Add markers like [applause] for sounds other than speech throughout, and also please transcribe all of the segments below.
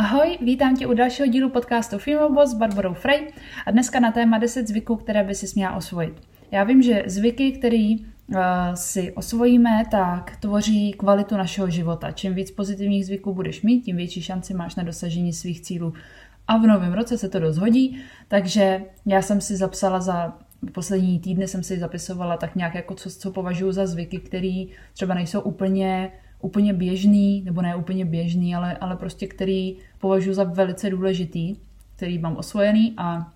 Ahoj, vítám tě u dalšího dílu podcastu Female Boss s Barbarou Frey a dneska na téma 10 zvyků, které by si směla osvojit. Já vím, že zvyky, které uh, si osvojíme, tak tvoří kvalitu našeho života. Čím víc pozitivních zvyků budeš mít, tím větší šanci máš na dosažení svých cílů. A v novém roce se to dost hodí, takže já jsem si zapsala za poslední týdny jsem si zapisovala tak nějak jako co, co považuji za zvyky, které třeba nejsou úplně úplně běžný, nebo ne úplně běžný, ale, ale prostě který považuji za velice důležitý, který mám osvojený a,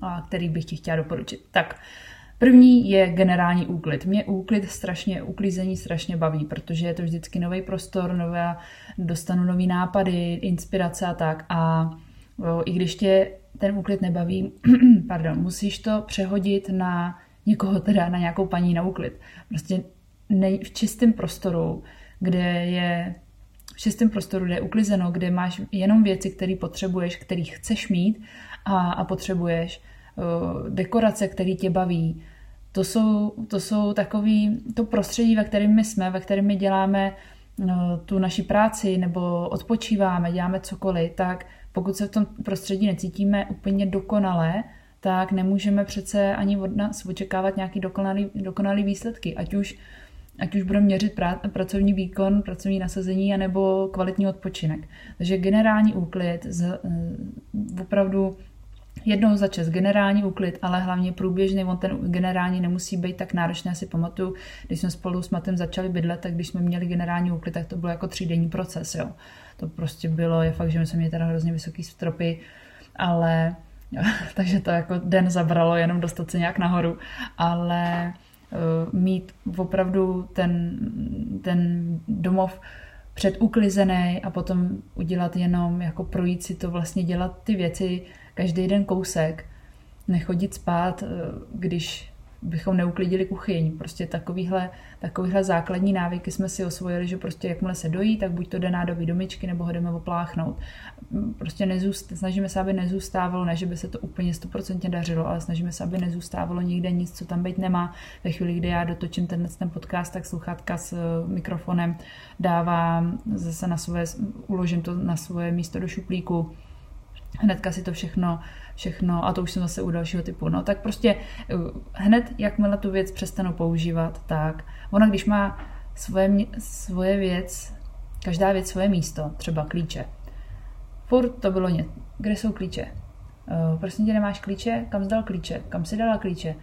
a který bych ti chtěla doporučit. Tak, První je generální úklid. Mě úklid strašně, uklízení strašně baví, protože je to vždycky nový prostor, nové, dostanu nový nápady, inspirace a tak. A o, i když tě ten úklid nebaví, [clears throat] pardon, musíš to přehodit na někoho teda, na nějakou paní na úklid. Prostě nej, v čistém prostoru kde je v čistém prostoru, kde je uklizeno, kde máš jenom věci, které potřebuješ, které chceš mít a, a potřebuješ, uh, dekorace, které tě baví. To jsou, to jsou takový, to prostředí, ve kterém my jsme, ve kterém my děláme uh, tu naši práci nebo odpočíváme, děláme cokoliv, tak pokud se v tom prostředí necítíme úplně dokonale, tak nemůžeme přece ani od nás očekávat nějaký dokonalý, dokonalý výsledky. Ať už ať už budeme měřit pra, pracovní výkon, pracovní nasazení, anebo kvalitní odpočinek. Takže generální úklid, z, eh, opravdu jednou za čas generální úklid, ale hlavně průběžný, on ten generální nemusí být tak náročný. Já si pamatuju, když jsme spolu s Matem začali bydlet, tak když jsme měli generální úklid, tak to bylo jako třídenní proces. Jo. To prostě bylo, je fakt, že my jsme měli teda hrozně vysoký stropy, ale [laughs] takže to jako den zabralo jenom dostat se nějak nahoru, ale mít opravdu ten, ten domov předuklizený a potom udělat jenom, jako projít si to, vlastně dělat ty věci každý den kousek, nechodit spát, eh, když bychom neuklidili kuchyň. Prostě takovýhle, takovýhle základní návyky jsme si osvojili, že prostě jakmile se dojí, tak buď to jde nádobí domičky, nebo ho jdeme opláchnout. Prostě nezůst, snažíme se, aby nezůstávalo, ne, že by se to úplně stoprocentně dařilo, ale snažíme se, aby nezůstávalo nikde nic, co tam být nemá. Ve chvíli, kdy já dotočím ten, ten podcast, tak sluchátka s eh, mikrofonem dávám zase na svoje, uložím to na svoje místo do šuplíku, hnedka si to všechno všechno, a to už jsem zase u dalšího typu, no tak prostě eh, hned, jakmile tu věc přestanu používat, tak ona, když má svoje, svoje věc, každá věc svoje místo, třeba klíče. Furt to bylo něco. Kde jsou klíče? Prosím tě, nemáš klíče? Kam zdal klíče? Kam si dala klíče?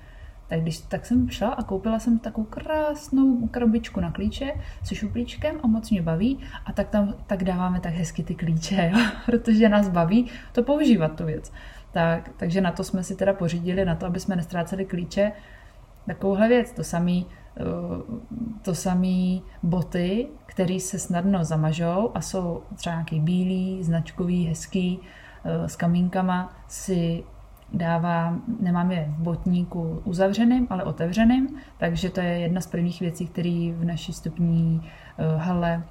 Tak, když, tak jsem šla a koupila jsem takovou krásnou krabičku na klíče se šuplíčkem a moc mě baví a tak tam tak dáváme tak hezky ty klíče, [laughs] jo? protože nás baví to používat tu věc. Tak, takže na to jsme si teda pořídili, na to, aby jsme nestráceli klíče, takovouhle věc. To samý, eh, to samý boty, které se snadno zamažou a jsou třeba nějaký bílý, značkový, hezký, eh, s kamínkama, si dávám, nemám je v botníku uzavřeným, ale otevřeným, takže to je jedna z prvních věcí, které v naší stupní eh, hale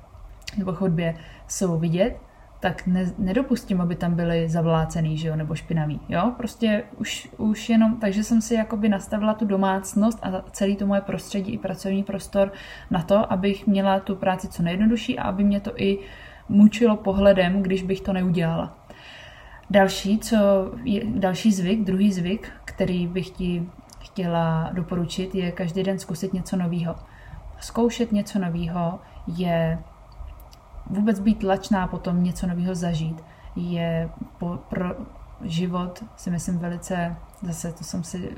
nebo chodbě jsou vidět tak ne, nedopustím, aby tam byly zavlácený, že jo, nebo špinavý, jo, prostě už, už jenom, takže jsem si jakoby nastavila tu domácnost a celý to moje prostředí i pracovní prostor na to, abych měla tu práci co nejjednodušší a aby mě to i mučilo pohledem, když bych to neudělala. Další, co je, další zvyk, druhý zvyk, který bych ti chtěla doporučit, je každý den zkusit něco nového. Zkoušet něco nového je vůbec být tlačná potom něco nového zažít je po, pro život si myslím velice, zase to jsem si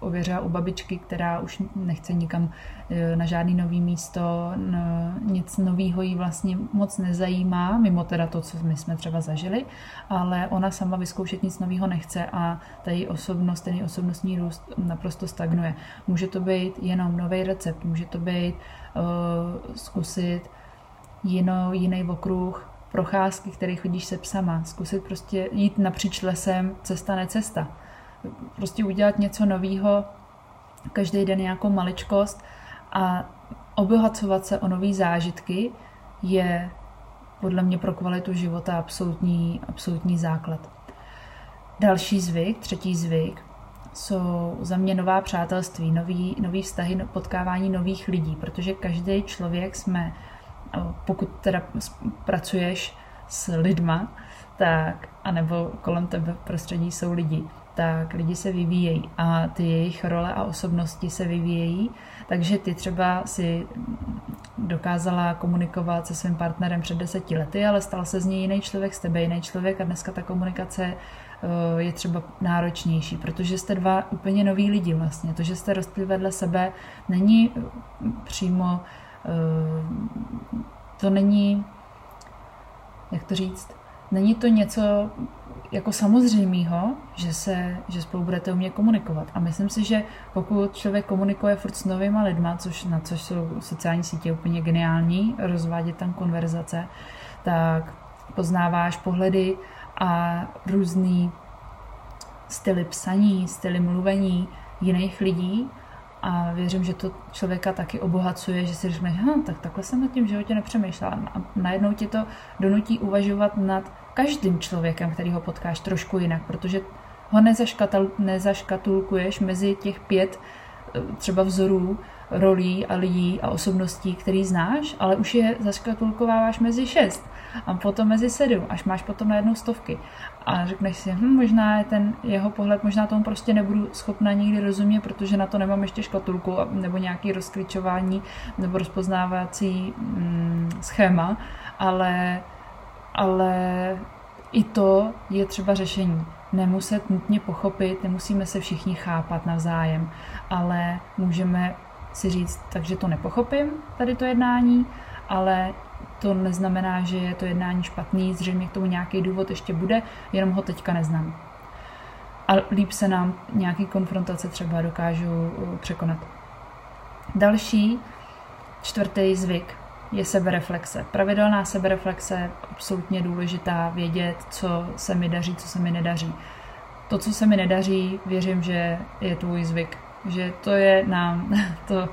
ověřila u babičky, která už nechce nikam e, na žádný nový místo, nic nového jí vlastně moc nezajímá, mimo teda to, co my jsme třeba zažili, ale ona sama vyzkoušet nic nového nechce a ta její osobnost, ten její osobnostní růst naprosto stagnuje. Může to být jenom nový recept, může to být uh, zkusit jinou, jiný okruh, procházky, který chodíš se psama, zkusit prostě jít napříč lesem, cesta necesta. Prostě udělat něco nového, každý den nějakou maličkost a obohacovat se o nové zážitky je podle mě pro kvalitu života absolutní, absolutní základ. Další zvyk, třetí zvyk, jsou za mě nová přátelství, nový, nový vztahy, potkávání nových lidí, protože každý člověk jsme pokud teda pracuješ s lidma, tak, anebo kolem tebe v prostředí jsou lidi, tak lidi se vyvíjejí a ty jejich role a osobnosti se vyvíjejí, takže ty třeba si dokázala komunikovat se svým partnerem před deseti lety, ale stal se z něj jiný člověk, z tebe jiný člověk a dneska ta komunikace eh, je třeba náročnější, protože jste dva úplně noví lidi vlastně. To, že jste rostli vedle sebe, není přímo, eh, to není, jak to říct, není to něco jako samozřejmého, že, se, že spolu budete umět komunikovat. A myslím si, že pokud člověk komunikuje furt s novýma lidma, což, na což jsou sociální sítě úplně geniální, rozvádět tam konverzace, tak poznáváš pohledy a různý styly psaní, styly mluvení jiných lidí a věřím, že to člověka taky obohacuje, že si řekne, hm, tak takhle jsem nad tím životě nepřemýšlela. A najednou ti to donutí uvažovat nad každým člověkem, který ho potkáš trošku jinak, protože ho nezaškatulkuješ mezi těch pět eh, třeba vzorů, rolí a lidí a osobností, který znáš, ale už je zaškatulkováváš mezi šest a potom mezi sedm, až máš potom na jednou stovky. A řekneš si, hm, možná je ten jeho pohled, možná tomu prostě nebudu schopna nikdy rozumět, protože na to nemám ještě škatulku nebo nějaký rozklíčování nebo rozpoznávací mm, schéma, ale ale i to je třeba řešení. Nemuset nutně pochopit, nemusíme se všichni chápat navzájem, ale můžeme si říct, takže to nepochopím, tady to jednání, ale to neznamená, že je to jednání špatný, zřejmě k tomu nějaký důvod ještě bude, jenom ho teďka neznám. A líp se nám nějaký konfrontace třeba dokážou uh, překonat. Další, čtvrtý zvyk, je sebereflexe. Pravidelná sebereflexe je absolutně důležitá vědět, co se mi daří, co se mi nedaří. To, co se mi nedaří, věřím, že je tvůj zvyk. Že to je nám [laughs] to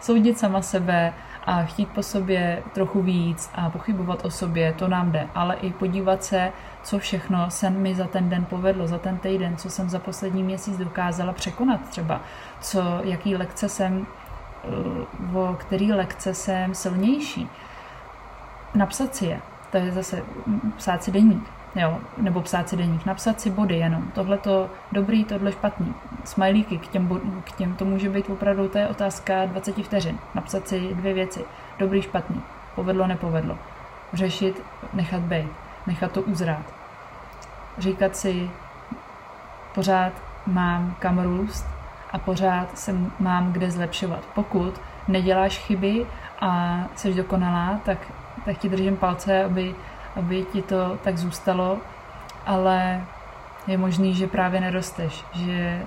soudit sama sebe a chtít po sobě trochu víc a pochybovat o sobě, to nám jde. Ale i podívat se, co všechno se mi za ten den povedlo, za ten týden, co jsem za poslední měsíc dokázala překonat třeba, co, jaký lekce jsem o který lekce jsem silnější. Napsat si je, to je zase psát si deník, jo, nebo psát si deník, napsat si body jenom, tohle to dobrý, tohle špatný, smajlíky k těm, k těm, to může být opravdu, to je otázka 20 vteřin, napsat si dvě věci, dobrý, špatný, povedlo, nepovedlo, řešit, nechat být, nechat to uzrát, říkat si, pořád mám kam růst, a pořád se mám kde zlepšovat. Pokud neděláš chyby a jsi dokonalá, tak, tak ti držím palce, aby, aby ti to tak zůstalo, ale je možný, že právě nerosteš, že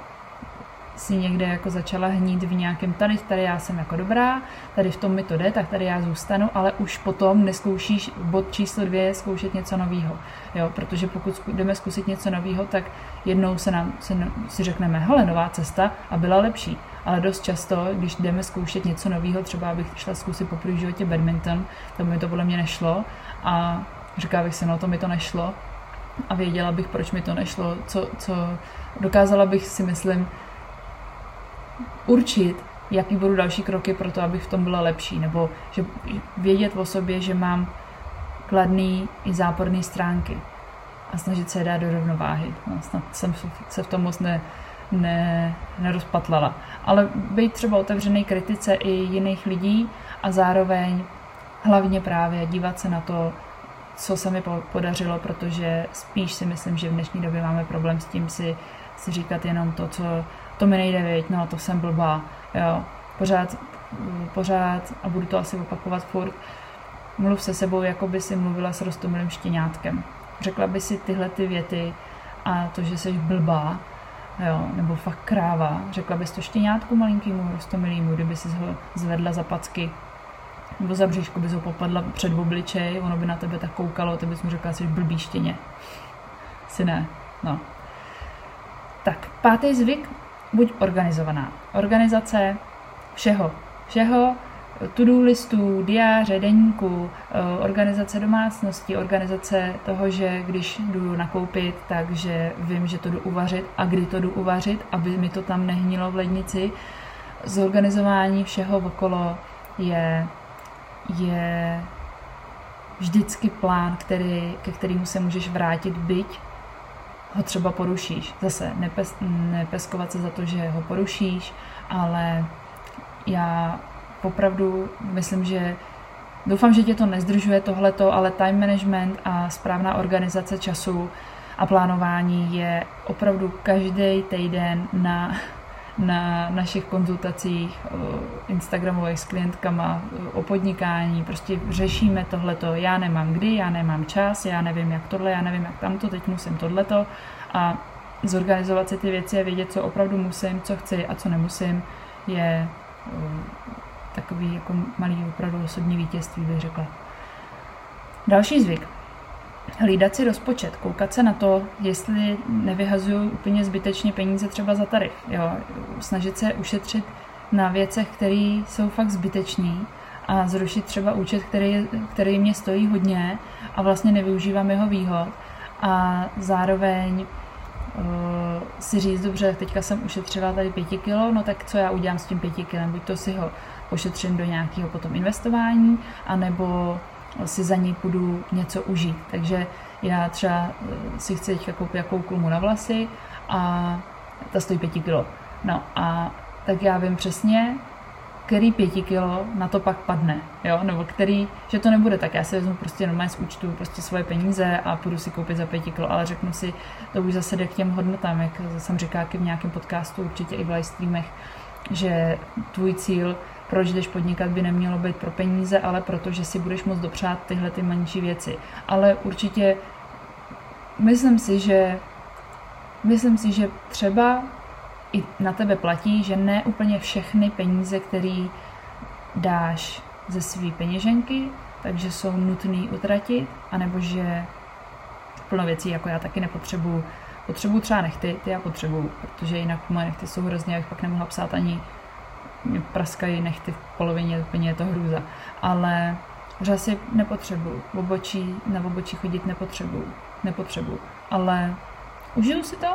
si někde jako začala hnít v nějakém tady, tady já jsem jako dobrá, tady v tom mi to jde, tak tady já zůstanu, ale už potom neskoušíš bod číslo dvě zkoušet něco nového. Jo, protože pokud jdeme zkusit něco nového, tak jednou se nám se, si řekneme, hele, nová cesta a byla lepší. Ale dost často, když jdeme zkoušet něco nového, třeba abych šla zkusit po v životě badminton, tak mi to podle mě nešlo a říká bych si, no to mi to nešlo a věděla bych, proč mi to nešlo, co, co dokázala bych si myslím určit, jaký budou další kroky pro to, abych v tom byla lepší, nebo že vědět o sobě, že mám kladný i záporné stránky a snažit se je dát do rovnováhy. No, snad jsem se v tom moc ne, ne, nerozpatlala. Ale být třeba otevřený kritice i jiných lidí a zároveň hlavně právě dívat se na to, co se mi podařilo, protože spíš si myslím, že v dnešní době máme problém s tím si, si říkat jenom to, co to mi nejde, věď, no to jsem blbá, jo, pořád, pořád a budu to asi opakovat furt, mluv se sebou, jako by si mluvila s rostomilým štěňátkem. Řekla by si tyhle ty věty a to, že jsi blbá, jo, nebo fakt kráva, řekla bys to štěňátku malinkýmu rostomilýmu, kdyby si ho zvedla za packy nebo za bříšku bys ho popadla před obličej, ono by na tebe tak koukalo, ty bys mu řekla, jsi blbý štěně. Si ne, no. Tak, pátý zvyk, buď organizovaná. Organizace všeho. Všeho, to-do listů, diáře, deníku, eh, organizace domácnosti, organizace toho, že když jdu nakoupit, takže vím, že to jdu uvařit a kdy to jdu uvařit, aby mi to tam nehnilo v lednici. Zorganizování všeho okolo je, je vždycky plán, který, ke kterému se můžeš vrátit, byť ho třeba porušíš. Zase nepes, nepeskovat se za to, že ho porušíš, ale já opravdu myslím, že doufám, že tě to nezdržuje tohleto, ale time management a správná organizace času a plánování je opravdu každý týden na, na našich konzultacích Instagramových s klientkama o podnikání. Prostě řešíme tohleto. Já nemám kdy, já nemám čas, já nevím jak tohle, já nevím jak tamto, teď musím tohleto a zorganizovat si ty věci a vědět, co opravdu musím, co chci a co nemusím, je takový jako malý opravdu osobní vítězství, bych řekla. Další zvyk. Hlídat si rozpočet, koukat se na to, jestli nevyhazuju úplně zbytečně peníze třeba za tarif. Jo? Snažit se ušetřit na věcech, které jsou fakt zbytečné a zrušit třeba účet, který, který mě stojí hodně a vlastně nevyužívám jeho výhod a zároveň uh, si říct, dobře, teďka jsem ušetřila tady pěti kilo, no tak co já udělám s tím pěti kilem? Buď to si ho pošetřím do nějakého potom investování, anebo si za něj půjdu něco užít. Takže já třeba eh, si chci teďka koupit jakou klumu na vlasy a ta stojí pěti kilo. No a tak já vím přesně, který pěti kilo na to pak padne, jo, nebo který, že to nebude tak, já si vezmu prostě normálně z účtu prostě svoje peníze a půjdu si koupit za pěti kilo, ale řeknu si, to už zase jde k těm hodnotám, jak jsem říkala v nějakém podcastu, určitě i v live streamech, že tvůj cíl proč jdeš podnikat, by nemělo být pro peníze, ale proto, že si budeš moct dopřát tyhle ty menší věci. Ale určitě myslím si, že myslím si, že třeba i na tebe platí, že ne úplně všechny peníze, které dáš ze své peněženky, takže jsou nutný utratit, anebo že plno věcí, jako já taky nepotřebuju. Potřebuju třeba nechty, ty já potřebuju, protože jinak moje nechty jsou hrozně, abych pak nemohla psát ani praskají nechty v polovině, úplně je to hrůza. Ale řasy nepotřebuju, obočí, na obočí chodit nepotřebuju, nepotřebuju. Ale užiju si to,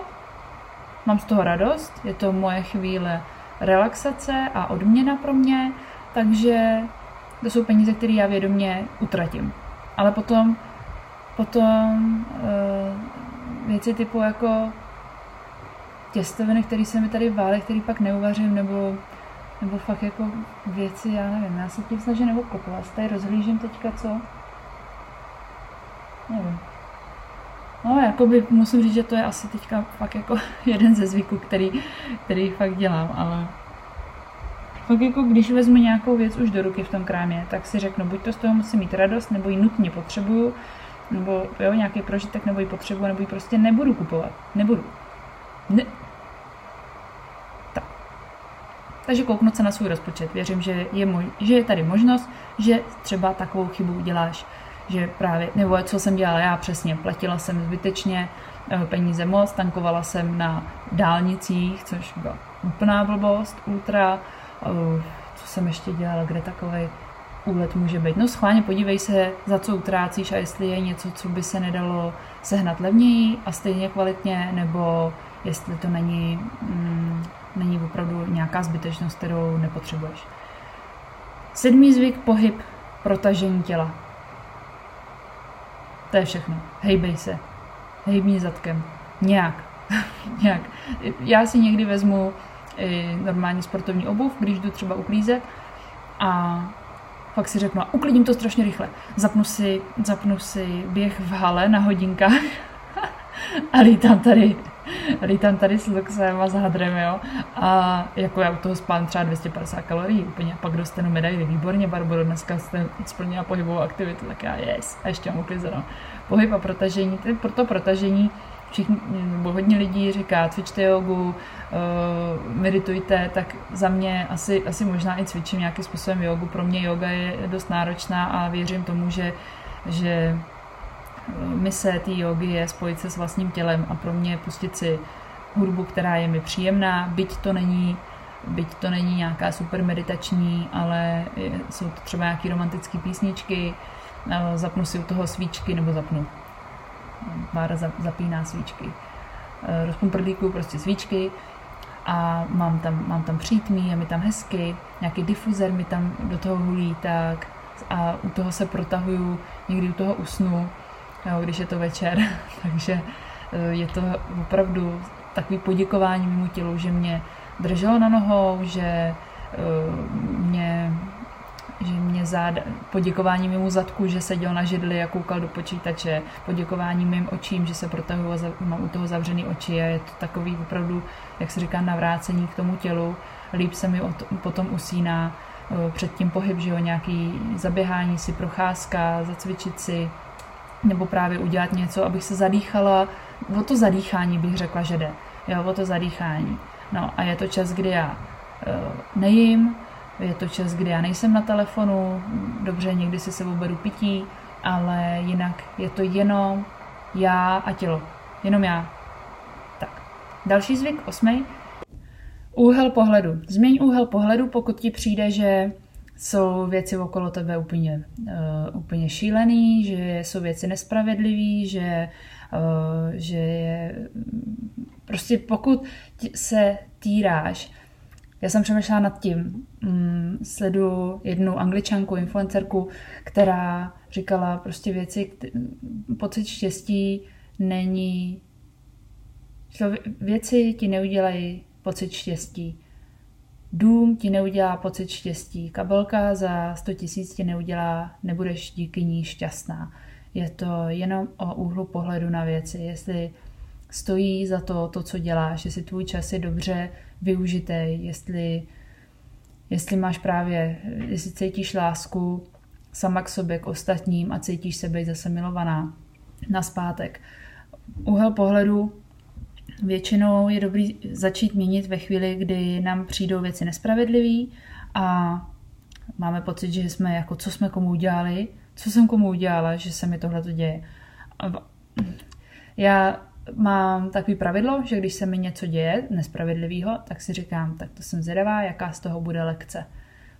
mám z toho radost, je to moje chvíle relaxace a odměna pro mě, takže to jsou peníze, které já vědomě utratím. Ale potom, potom uh, věci typu jako těstoviny, které se mi tady vály, který pak neuvařím, nebo nebo fakt jako věci, já nevím, já se tím snažím nebo kopla. Tady rozhlížím teďka, co? Nevím. No, jakoby musím říct, že to je asi teďka fakt jako [laughs] jeden ze zvyků, který, který fakt dělám, ale fakt jako když vezmu nějakou věc už do ruky v tom krámě, tak si řeknu, buď to z toho musím mít radost, nebo ji nutně potřebuju, nebo jo, nějaký prožitek, nebo ji potřebuju, nebo ji prostě nebudu kupovat. Nebudu. Ne, takže kouknout se na svůj rozpočet. Věřím, že je, mož- že je tady možnost, že třeba takovou chybu uděláš, že právě, nebo co jsem dělala já přesně, platila jsem zbytečně eh, peníze moc, tankovala jsem na dálnicích, což byla úplná blbost, ultra, eh, co jsem ještě dělala, kde takový úlet může být. No schválně podívej se, za co utrácíš a jestli je něco, co by se nedalo sehnat levněji a stejně kvalitně, nebo jestli to není mm, není opravdu nějaká zbytečnost, kterou nepotřebuješ. Sedmý zvyk, pohyb, protažení těla. To je všechno. Hejbej se. Hejbni zadkem. Nějak. [laughs] Nějak. Já si někdy vezmu i normální sportovní obuv, když jdu třeba uklízet a pak si řeknu, a uklidím to strašně rychle. Zapnu si, zapnu si běh v hale na hodinkách [laughs] a lítám tady lítám tady s luxem a s hadrem, jo. A jako já u toho spám třeba 250 kalorií úplně. Pak dostanu medaili. Výborně, Barbaro, dneska jste splnila pohybovou aktivitu, tak já yes. A ještě mám uklizeno. Pohyb a protažení, pro to protažení všichni, nebo hodně lidí říká, cvičte jogu, uh, meditujte, tak za mě asi, asi možná i cvičím nějakým způsobem jogu. Pro mě yoga je dost náročná a věřím tomu, že, že mise té jogy je spojit se s vlastním tělem a pro mě pustit si hudbu, která je mi příjemná, byť to není byť to není nějaká super meditační, ale jsou to třeba nějaké romantické písničky, zapnu si u toho svíčky, nebo zapnu. Bára zapíná svíčky. Rozpnu prdlíku prostě svíčky a mám tam, mám tam přítmí, je mi tam hezky, nějaký difuzer mi tam do toho hulí, tak a u toho se protahuju někdy u toho usnu, jo, když je to večer, [laughs] takže eh, je to opravdu takový poděkování mému tělu, že mě drželo na nohou, že eh, mě že mě záda, poděkování mému zadku, že seděl na židli a koukal do počítače, poděkování mým očím, že se protahují, mám u toho zavřený oči a je to takový opravdu, jak se říká, navrácení k tomu tělu. Líp se mi potom usíná eh, před tím pohyb, že jo, nějaký zaběhání si, procházka, zacvičit si, nebo právě udělat něco, abych se zadýchala. O to zadýchání bych řekla, že jde. Jo, o to zadýchání. No a je to čas, kdy já uh, nejím, je to čas, kdy já nejsem na telefonu, dobře, někdy si sebou beru pití, ale jinak je to jenom já a tělo. Jenom já. Tak. Další zvyk, osmý. Úhel pohledu. Změň úhel pohledu, pokud ti přijde, že jsou věci okolo tebe úplně, uh, úplně šílený, že jsou věci nespravedlivé, že, uh, že je... Prostě pokud se týráš já jsem přemýšlela nad tím. Mm, sledu jednu angličanku, influencerku, která říkala prostě věci, pocit štěstí není... Věci ti neudělají pocit štěstí. Dům ti neudělá pocit štěstí. Kabelka za 100 tisíc ti neudělá, nebudeš díky ní šťastná. Je to jenom o úhlu pohledu na věci. Jestli stojí za to, to, co děláš, jestli tvůj čas je dobře využitý, jestli, jestli máš právě, jestli cítíš lásku sama k sobě, k ostatním a cítíš se být zase milovaná na zpátek. Úhel pohledu většinou je dobrý začít měnit ve chvíli, kdy nám přijdou věci nespravedlivé a máme pocit, že jsme jako, co jsme komu udělali, co jsem komu udělala, že se mi tohle děje. Já mám takový pravidlo, že když se mi něco děje nespravedlivého, tak si říkám, tak to jsem zvědavá, jaká z toho bude lekce.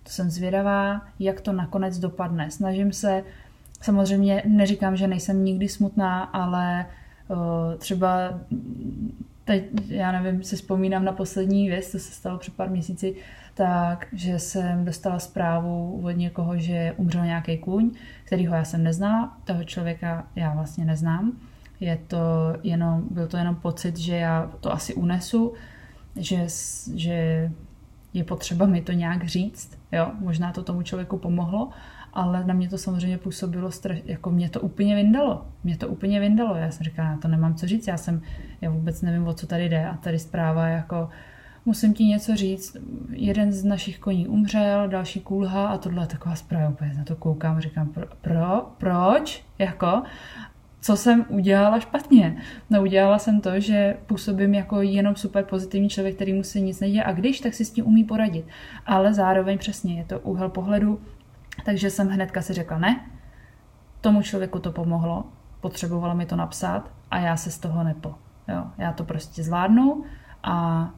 To jsem zvědavá, jak to nakonec dopadne. Snažím se, samozřejmě neříkám, že nejsem nikdy smutná, ale třeba teď, já nevím, si vzpomínám na poslední věc, to se stalo před pár měsíci, tak, že jsem dostala zprávu od někoho, že umřel nějaký kůň, kterýho já jsem neznala, toho člověka já vlastně neznám. Je to jenom, byl to jenom pocit, že já to asi unesu, že, že je potřeba mi to nějak říct, jo, možná to tomu člověku pomohlo, ale na mě to samozřejmě působilo straš, jako mě to úplně vyndalo, mě to úplně vyndalo, já jsem říkala, já to nemám co říct, já jsem, já vůbec nevím, o co tady jde. A tady zpráva jako, musím ti něco říct, jeden z našich koní umřel, další kulha a tohle je taková zpráva, úplně na to koukám, říkám, pro, pro proč, jako, co jsem udělala špatně. No udělala jsem to, že působím jako jenom super pozitivní člověk, který mu se nic neděje a když, tak si s tím umí poradit. Ale zároveň přesně je to úhel pohledu, takže jsem hnedka si řekla ne, tomu člověku to pomohlo, potřebovalo mi to napsat a já se z toho nepo. Jo, já to prostě zvládnu a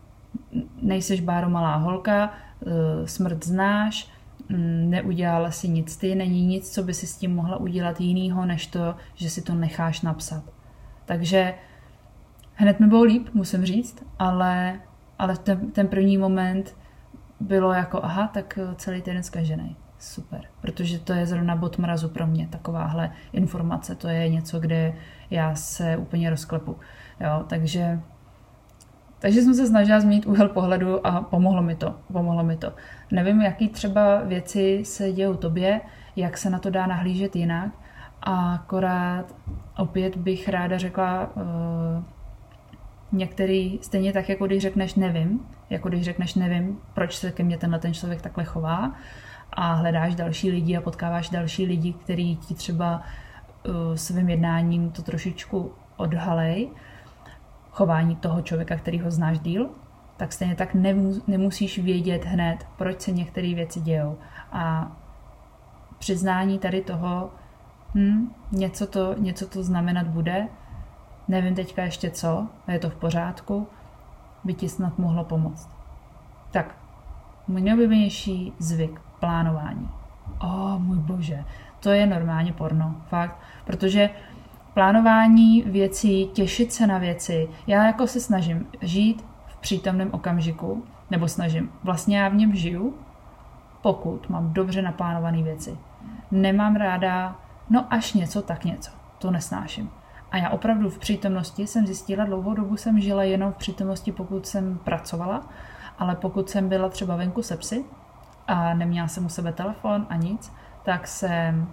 nejseš báro malá holka, eh, smrt znáš, Mm, neudělala si nic ty, není nic, co by si s tím mohla udělat jinýho, než to, že si to necháš napsat. Takže hned mi bylo líp, musím říct, ale, ale ten, ten první moment bylo jako, aha, tak celý týden zkažený. Super, protože to je zrovna bod mrazu pro mě, takováhle informace, to je něco, kde já se úplně rozklepu. Jo, takže takže jsem se snažila změnit úhel pohledu a pomohlo mi to. Pomohlo mi to. Nevím, jaký třeba věci se dějou tobě, jak se na to dá nahlížet jinak. A akorát opět bych ráda řekla uh, některý, stejně tak, jako když řekneš nevím, jako když řekneš nevím, proč se ke mně tenhle ten člověk takhle chová a hledáš další lidi a potkáváš další lidi, kteří ti třeba uh, svým jednáním to trošičku odhalej, chování toho člověka, který ho znáš díl, tak stejně tak nemusíš vědět hned, proč se některé věci dějou. A přiznání tady toho, hm, něco, to, něco to znamenat bude, nevím teďka ještě co, je to v pořádku, by ti snad mohlo pomoct. Tak, můj nejoblíbenější zvyk, plánování. O, oh, můj bože, to je normálně porno, fakt, protože plánování věcí, těšit se na věci. Já jako se snažím žít v přítomném okamžiku, nebo snažím, vlastně já v něm žiju, pokud mám dobře naplánované věci. Nemám ráda no až něco, tak něco. To nesnáším. A já opravdu v přítomnosti jsem zjistila, dlouhou dobu jsem žila jenom v přítomnosti, pokud jsem pracovala, ale pokud jsem byla třeba venku se psy a neměla jsem u sebe telefon a nic, tak jsem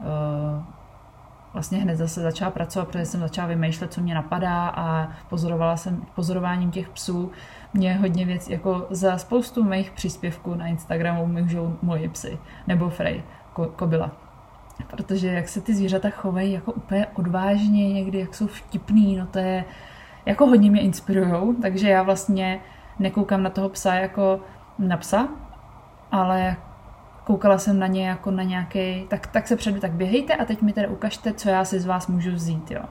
uh, vlastně hned zase začala pracovat, protože jsem začala vymýšlet, co mě napadá a pozorovala jsem pozorováním těch psů. Mě hodně věc, jako za spoustu mých příspěvků na Instagramu můžou moje psy, nebo Frey, ko, kobila. Protože jak se ty zvířata chovají jako úplně odvážně, někdy jak jsou vtipný, no to je, jako hodně mě inspirujou, takže já vlastně nekoukám na toho psa jako na psa, ale koukala jsem na ně jako na nějaký, tak, tak se předu, tak běhejte a teď mi teda ukažte, co já si z vás můžu vzít, jo.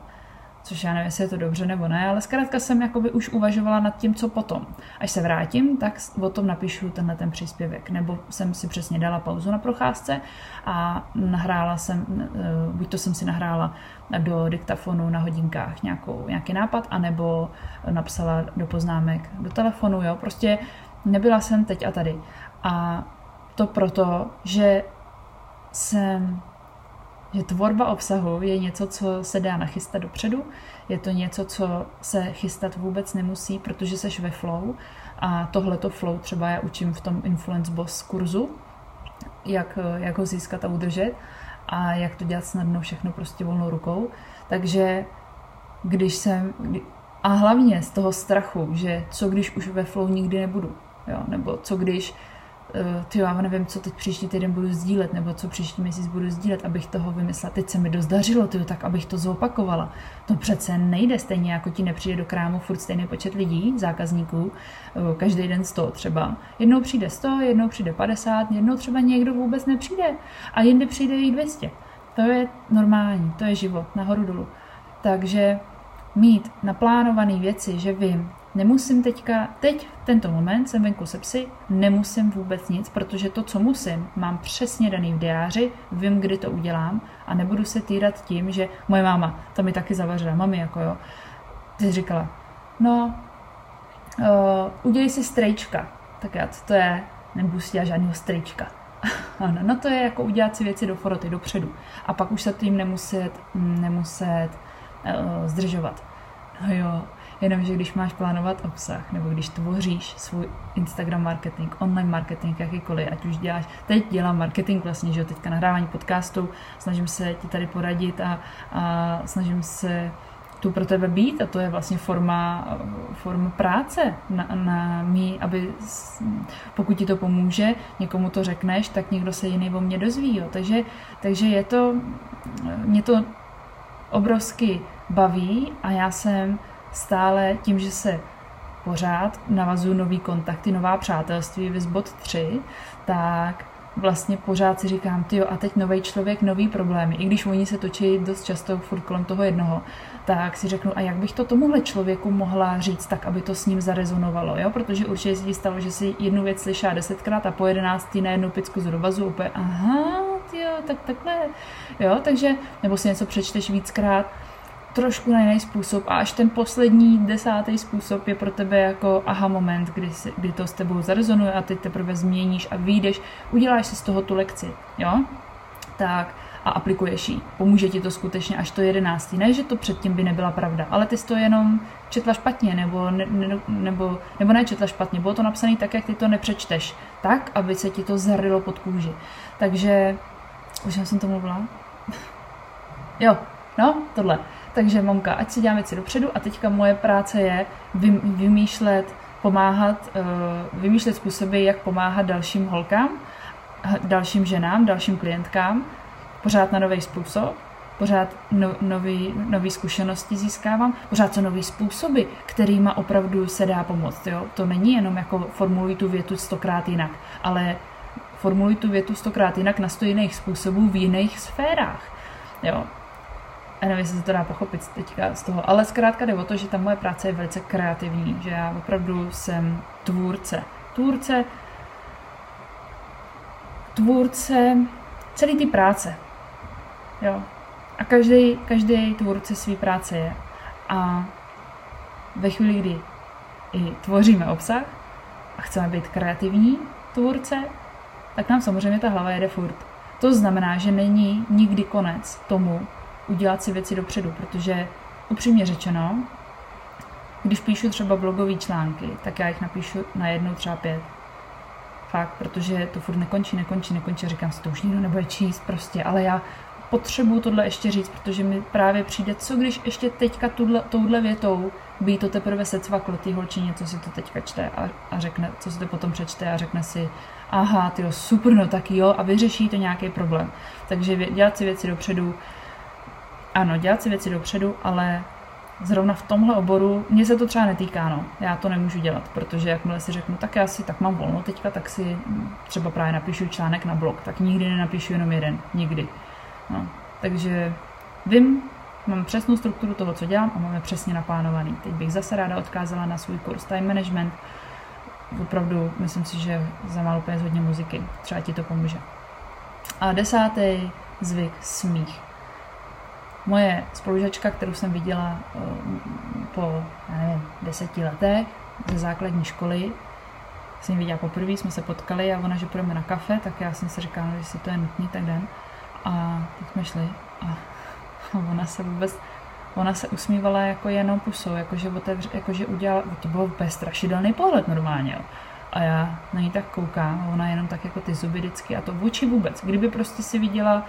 Což já nevím, jestli je to dobře nebo ne, ale zkrátka jsem jakoby už uvažovala nad tím, co potom. Až se vrátím, tak o tom napíšu tenhle ten příspěvek. Nebo jsem si přesně dala pauzu na procházce a nahrála jsem, eh, buď to jsem si nahrála do diktafonu na hodinkách nějakou, nějaký nápad, anebo napsala do poznámek do telefonu, jo. Prostě nebyla jsem teď a tady. A to proto, že jsem že tvorba obsahu je něco, co se dá nachystat dopředu, je to něco, co se chystat vůbec nemusí, protože seš ve flow a tohleto flow třeba já učím v tom Influence Boss kurzu, jak, jak ho získat a udržet a jak to dělat snadno všechno prostě volnou rukou. Takže když jsem, a hlavně z toho strachu, že co když už ve flow nikdy nebudu, jo? nebo co když Eh, ty já nevím, co teď příští týden budu sdílet, nebo co příští měsíc budu sdílet, abych toho vymyslela. Teď se mi dost dařilo, tyjo, tak abych to zopakovala. To přece nejde stejně, jako ti nepřijde do krámu furt stejný počet lidí, zákazníků, eh, každý den 100 třeba. Jednou přijde 100, jednou přijde 50, jednou třeba někdo vůbec nepřijde a jindy přijde i 200. To je normální, to je život, nahoru dolů. Takže mít naplánované věci, že vím, Nemusím teďka, teď tento moment jsem venku se psy, nemusím vůbec nic, protože to, co musím, mám přesně daný v diáři, vím, kdy to udělám a nebudu se týrat tím, že moje máma, to mi taky zavařila, mami jako jo, ty říkala, no, uh, udělej si strejčka, tak já, co to je, nebudu si dělat žádného strejčka. [laughs] ano, no to je jako udělat si věci do foroty, dopředu. A pak už se tím nemuset, nemuset uh, zdržovat. No jo, Jenomže když máš plánovat obsah, nebo když tvoříš svůj Instagram marketing, online marketing, jakýkoliv, ať už děláš, teď dělám marketing vlastně, že jo, teďka nahrávání podcastu, snažím se ti tady poradit a, a snažím se tu pro tebe být a to je vlastně forma, forma práce na, na mý, aby pokud ti to pomůže, někomu to řekneš, tak někdo se jiný o mě dozví. Jo. Takže, takže je to, mě to obrovsky baví a já jsem stále tím, že se pořád navazuju nový kontakty, nová přátelství, vys bod 3, tak vlastně pořád si říkám, ty a teď nový člověk, nový problémy. I když oni se točí dost často furt kolem toho jednoho, tak si řeknu, a jak bych to tomuhle člověku mohla říct tak, aby to s ním zarezonovalo, jo? Protože určitě se ti stalo, že si jednu věc slyšela desetkrát a po jedenáctý na jednu picku z dovazu úplně, aha, jo, tak takhle, jo, takže, nebo si něco přečteš víckrát, trošku na jiný způsob a až ten poslední desátý způsob je pro tebe jako aha moment, kdy, si, kdy to s tebou zarezonuje a ty teprve změníš a vyjdeš, uděláš si z toho tu lekci, jo? Tak a aplikuješ ji. Pomůže ti to skutečně až to jedenáctý. Ne, že to předtím by nebyla pravda, ale ty jsi to jenom četla špatně, nebo, ne, ne, nebo, nebo ne četla špatně. Bylo to napsané tak, jak ty to nepřečteš. Tak, aby se ti to zarilo pod kůži. Takže, už jsem to mluvila? jo, no, tohle. Takže mamka, ať si dělám věci dopředu a teďka moje práce je vymýšlet, pomáhat, eh, vymýšlet způsoby, jak pomáhat dalším holkám, dalším ženám, dalším klientkám, pořád na nový způsob, pořád no, nový, nový zkušenosti získávám, pořád co nový způsoby, kterýma opravdu se dá pomoct. Jo? To není jenom jako formuluj tu větu stokrát jinak, ale formuluj tu větu stokrát jinak na sto jiných způsobů v jiných sférách. Jo? A nevím, jestli se to dá pochopit teďka z toho, ale zkrátka jde o to, že ta moje práce je velice kreativní, že já opravdu jsem tvůrce. Tvůrce, tvůrce celý ty práce. Jo. A každý, každý tvůrce své práce je. A ve chvíli, kdy i tvoříme obsah a chceme být kreativní tvůrce, tak nám samozřejmě ta hlava jede furt. To znamená, že není nikdy konec tomu udělat si věci dopředu, protože upřímně řečeno, když píšu třeba blogové články, tak já jich napíšu na jednou třeba pět. Fakt, protože to furt nekončí, nekončí, nekončí. Říkám si, to už nikdo nebude číst prostě, ale já potřebuju tohle ještě říct, protože mi právě přijde, co když ještě teďka tuhle, touhle větou by to teprve secvaklo ty holčině, co si to teďka čte a, a řekne, co si to potom přečte a řekne si, aha, ty super, no tak jo, a vyřeší to nějaký problém. Takže dělat si věci dopředu, ano, dělat si věci dopředu, ale zrovna v tomhle oboru, mě se to třeba netýká, no. Já to nemůžu dělat, protože jakmile si řeknu, tak já si tak mám volno teďka, tak si třeba právě napíšu článek na blog, tak nikdy nenapíšu jenom jeden, nikdy. No. Takže vím, mám přesnou strukturu toho, co dělám a máme přesně naplánovaný. Teď bych zase ráda odkázala na svůj kurz Time Management. Opravdu myslím si, že za málo peněz hodně muziky. Třeba ti to pomůže. A desátý zvyk smích. Moje spolužačka, kterou jsem viděla eh, po nevím, deseti letech ze základní školy, jsem viděla poprvé, jsme se potkali a ona, že půjdeme na kafe, tak já jsem si říkala, že si to je nutný, tak den. A tak jsme šli a [laughs] ona se vůbec, ona se usmívala jako jenom pusou, jakože, otevř, jakože udělala, to bylo úplně strašidelný pohled normálně, jo. A já na ní tak koukám, ona jenom tak jako ty zuby vždycky a to v oči vůbec. Kdyby prostě si viděla,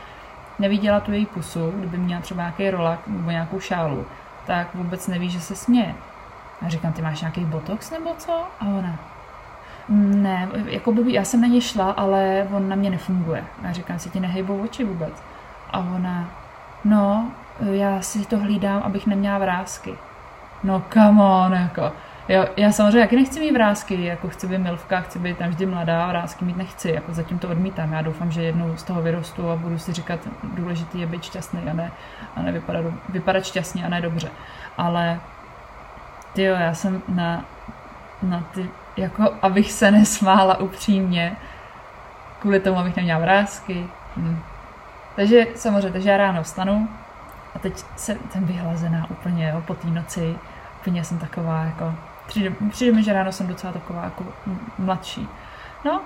neviděla tu její pusu, kdyby měla třeba nějaký rolak nebo nějakou šálu, tak vůbec neví, že se směje. A říkám, ty máš nějaký botox nebo co? A ona, ne, jako by, já jsem na ně šla, ale on na mě nefunguje. A říkám, si ti nehejbou oči vůbec. A ona, no, já si to hlídám, abych neměla vrázky. No come on, jako. Jo, já samozřejmě jaký nechci mít vrázky, jako chci být milvka, chci být tam vždy mladá, vrázky mít nechci, jako zatím to odmítám. Já doufám, že jednou z toho vyrostu a budu si říkat, důležitý je být šťastný a ne, a ne vypadat, vypadat šťastně a ne dobře. Ale ty jo, já jsem na, na ty, jako abych se nesmála upřímně, kvůli tomu, abych neměla vrázky. Hm. Takže samozřejmě, takže já ráno vstanu a teď jsem, jsem vyhlazená úplně jo, po té noci. Úplně jsem taková jako, přijde, přijde mi, že ráno jsem docela taková jako mladší. No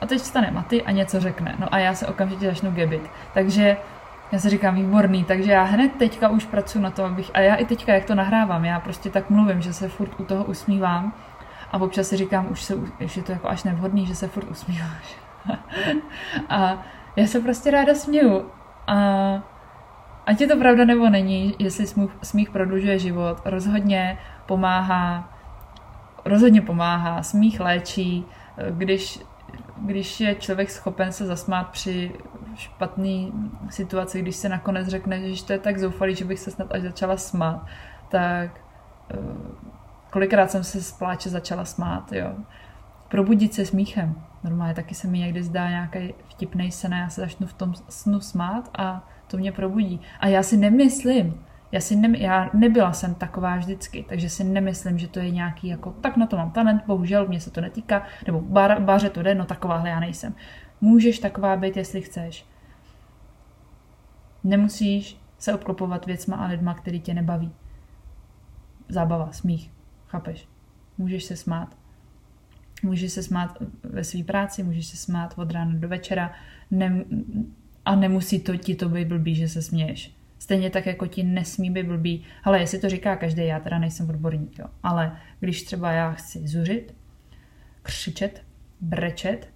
a teď vstane Maty a něco řekne. No a já se okamžitě začnu gebit. Takže já si říkám, výborný, takže já hned teďka už pracuji na to, abych, a já i teďka, jak to nahrávám, já prostě tak mluvím, že se furt u toho usmívám a občas si říkám, už, se, už je to jako až nevhodný, že se furt usmíváš. [laughs] a já se prostě ráda směju. A ať je to pravda nebo není, jestli smích prodlužuje život, rozhodně pomáhá, rozhodně pomáhá, smích léčí, když, když je člověk schopen se zasmát při špatné situaci, když se nakonec řekne, že to je tak zoufalý, že bych se snad až začala smát, tak eh, kolikrát jsem se z pláče začala smát, jo. Probudit se smíchem. Normálně taky se mi někdy zdá nějaký vtipný sen a já se začnu v tom snu smát a to mě probudí. A já si nemyslím, já, si ne, já nebyla jsem taková vždycky, takže si nemyslím, že to je nějaký jako, tak na to mám talent, bohužel mě se to netýká, nebo bar, báře to jde, no takováhle já nejsem. Můžeš taková být, jestli chceš. Nemusíš se obklopovat věcma a lidma, který tě nebaví. Zábava, smích, chápeš? Můžeš se smát. Můžeš se smát ve své práci, můžeš se smát od rána do večera ne, a nemusí to ti to být blbý, že se směješ. Stejně tak, jako ti nesmí být blbý. Ale jestli to říká každý, já teda nejsem odborník, jo. Ale když třeba já chci zuřit, křičet, brečet,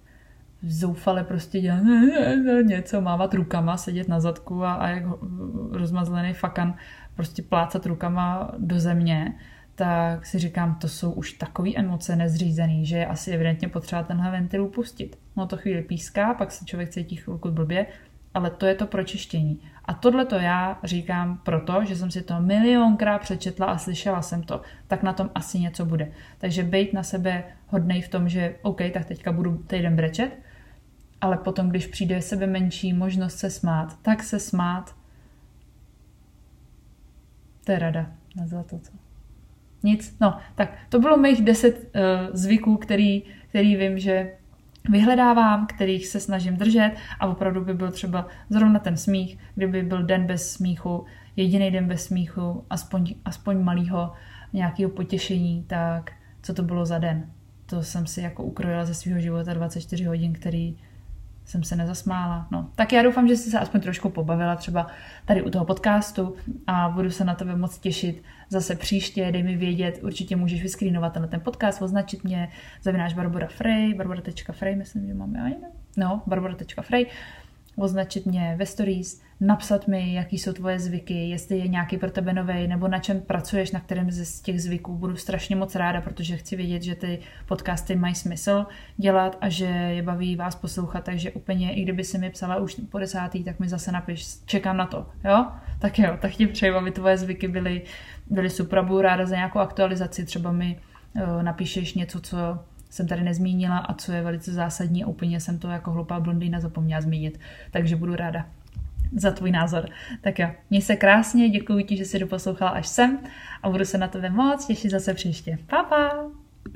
zoufale prostě dělat [laughs] něco, mávat rukama, sedět na zadku a, a jak rozmazlený fakan prostě plácat rukama do země, tak si říkám, to jsou už takové emoce nezřízený, že je asi evidentně potřeba tenhle ventil upustit. No to chvíli píská, pak se člověk cítí chvilku blbě, ale to je to pročištění. A tohle to já říkám proto, že jsem si to milionkrát přečetla a slyšela jsem to, tak na tom asi něco bude. Takže být na sebe hodnej v tom, že OK, tak teďka budu týden brečet, ale potom, když přijde sebe menší možnost se smát, tak se smát. To je rada na to, co. Nic, no, tak to bylo mých deset uh, zvyků, který, který vím, že vyhledávám, kterých se snažím držet a opravdu by byl třeba zrovna ten smích, kdyby byl den bez smíchu, jediný den bez smíchu, aspoň, aspoň malého nějakého potěšení, tak co to bylo za den. To jsem si jako ukrojila ze svého života 24 hodin, který jsem se nezasmála. No, tak já doufám, že jsi se aspoň trošku pobavila třeba tady u toho podcastu a budu se na tebe moc těšit zase příště. Dej mi vědět, určitě můžeš vyskrínovat na ten podcast, označit mě, zavináš Barbara Frey, barbara.frey, myslím, že máme, ani no, barbara.frey, označit mě ve stories, napsat mi, jaký jsou tvoje zvyky, jestli je nějaký pro tebe nový, nebo na čem pracuješ, na kterém z těch zvyků. Budu strašně moc ráda, protože chci vědět, že ty podcasty mají smysl dělat a že je baví vás poslouchat, takže úplně, i kdyby si mi psala už po desátý, tak mi zase napiš, čekám na to, jo? Tak jo, tak ti přeju, aby tvoje zvyky byly, byly super, budu ráda za nějakou aktualizaci, třeba mi uh, napíšeš něco, co jsem tady nezmínila a co je velice zásadní a úplně jsem to jako hloupá blondýna zapomněla zmínit. Takže budu ráda za tvůj názor. Tak jo, měj se krásně, děkuji ti, že jsi doposlouchala až sem a budu se na tebe moc těšit zase příště. Pa, pa!